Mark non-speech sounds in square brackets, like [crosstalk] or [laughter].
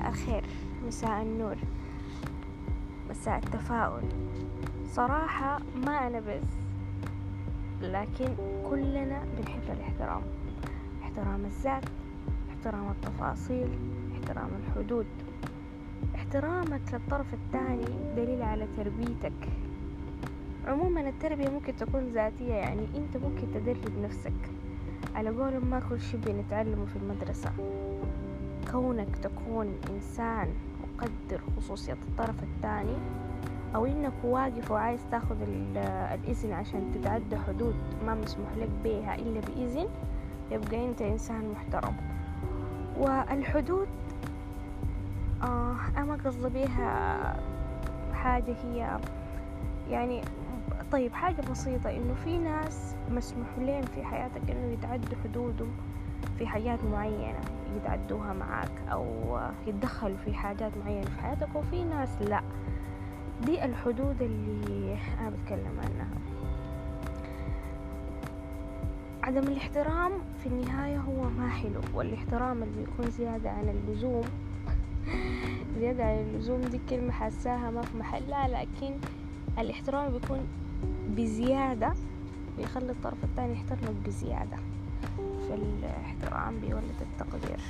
الخير مساء النور مساء التفاؤل. صراحة ما أنا بس لكن كلنا بنحب الاحترام. احترام الذات احترام التفاصيل احترام الحدود. احترامك للطرف الثاني دليل على تربيتك. عموما التربية ممكن تكون ذاتية يعني أنت ممكن تدرب نفسك. على قولهم ما كل شي بنتعلمه في المدرسة. كونك تكون إنسان مقدر خصوصية الطرف الثاني أو إنك واقف وعايز تاخذ الإذن عشان تتعدى حدود ما مسموح لك بيها إلا بإذن يبقى أنت إنسان محترم. والحدود آه أنا قصدي بيها حاجة هي يعني طيب حاجة بسيطة إنه في ناس مسموح لهم في حياتك إنه يتعدوا حدودهم. في حاجات معينة يتعدوها معاك أو يتدخلوا في حاجات معينة في حياتك وفي ناس لا. دي الحدود اللي أنا بتكلم عنها. عدم الاحترام في النهاية هو ما حلو والاحترام اللي بيكون زيادة عن اللزوم. [laughs] زيادة عن اللزوم دي كلمة حاساها ما في محلها لكن الاحترام بيكون بزيادة بيخلي الطرف الثاني يحترمك بزيادة. فالاحترام بيولد التقدير.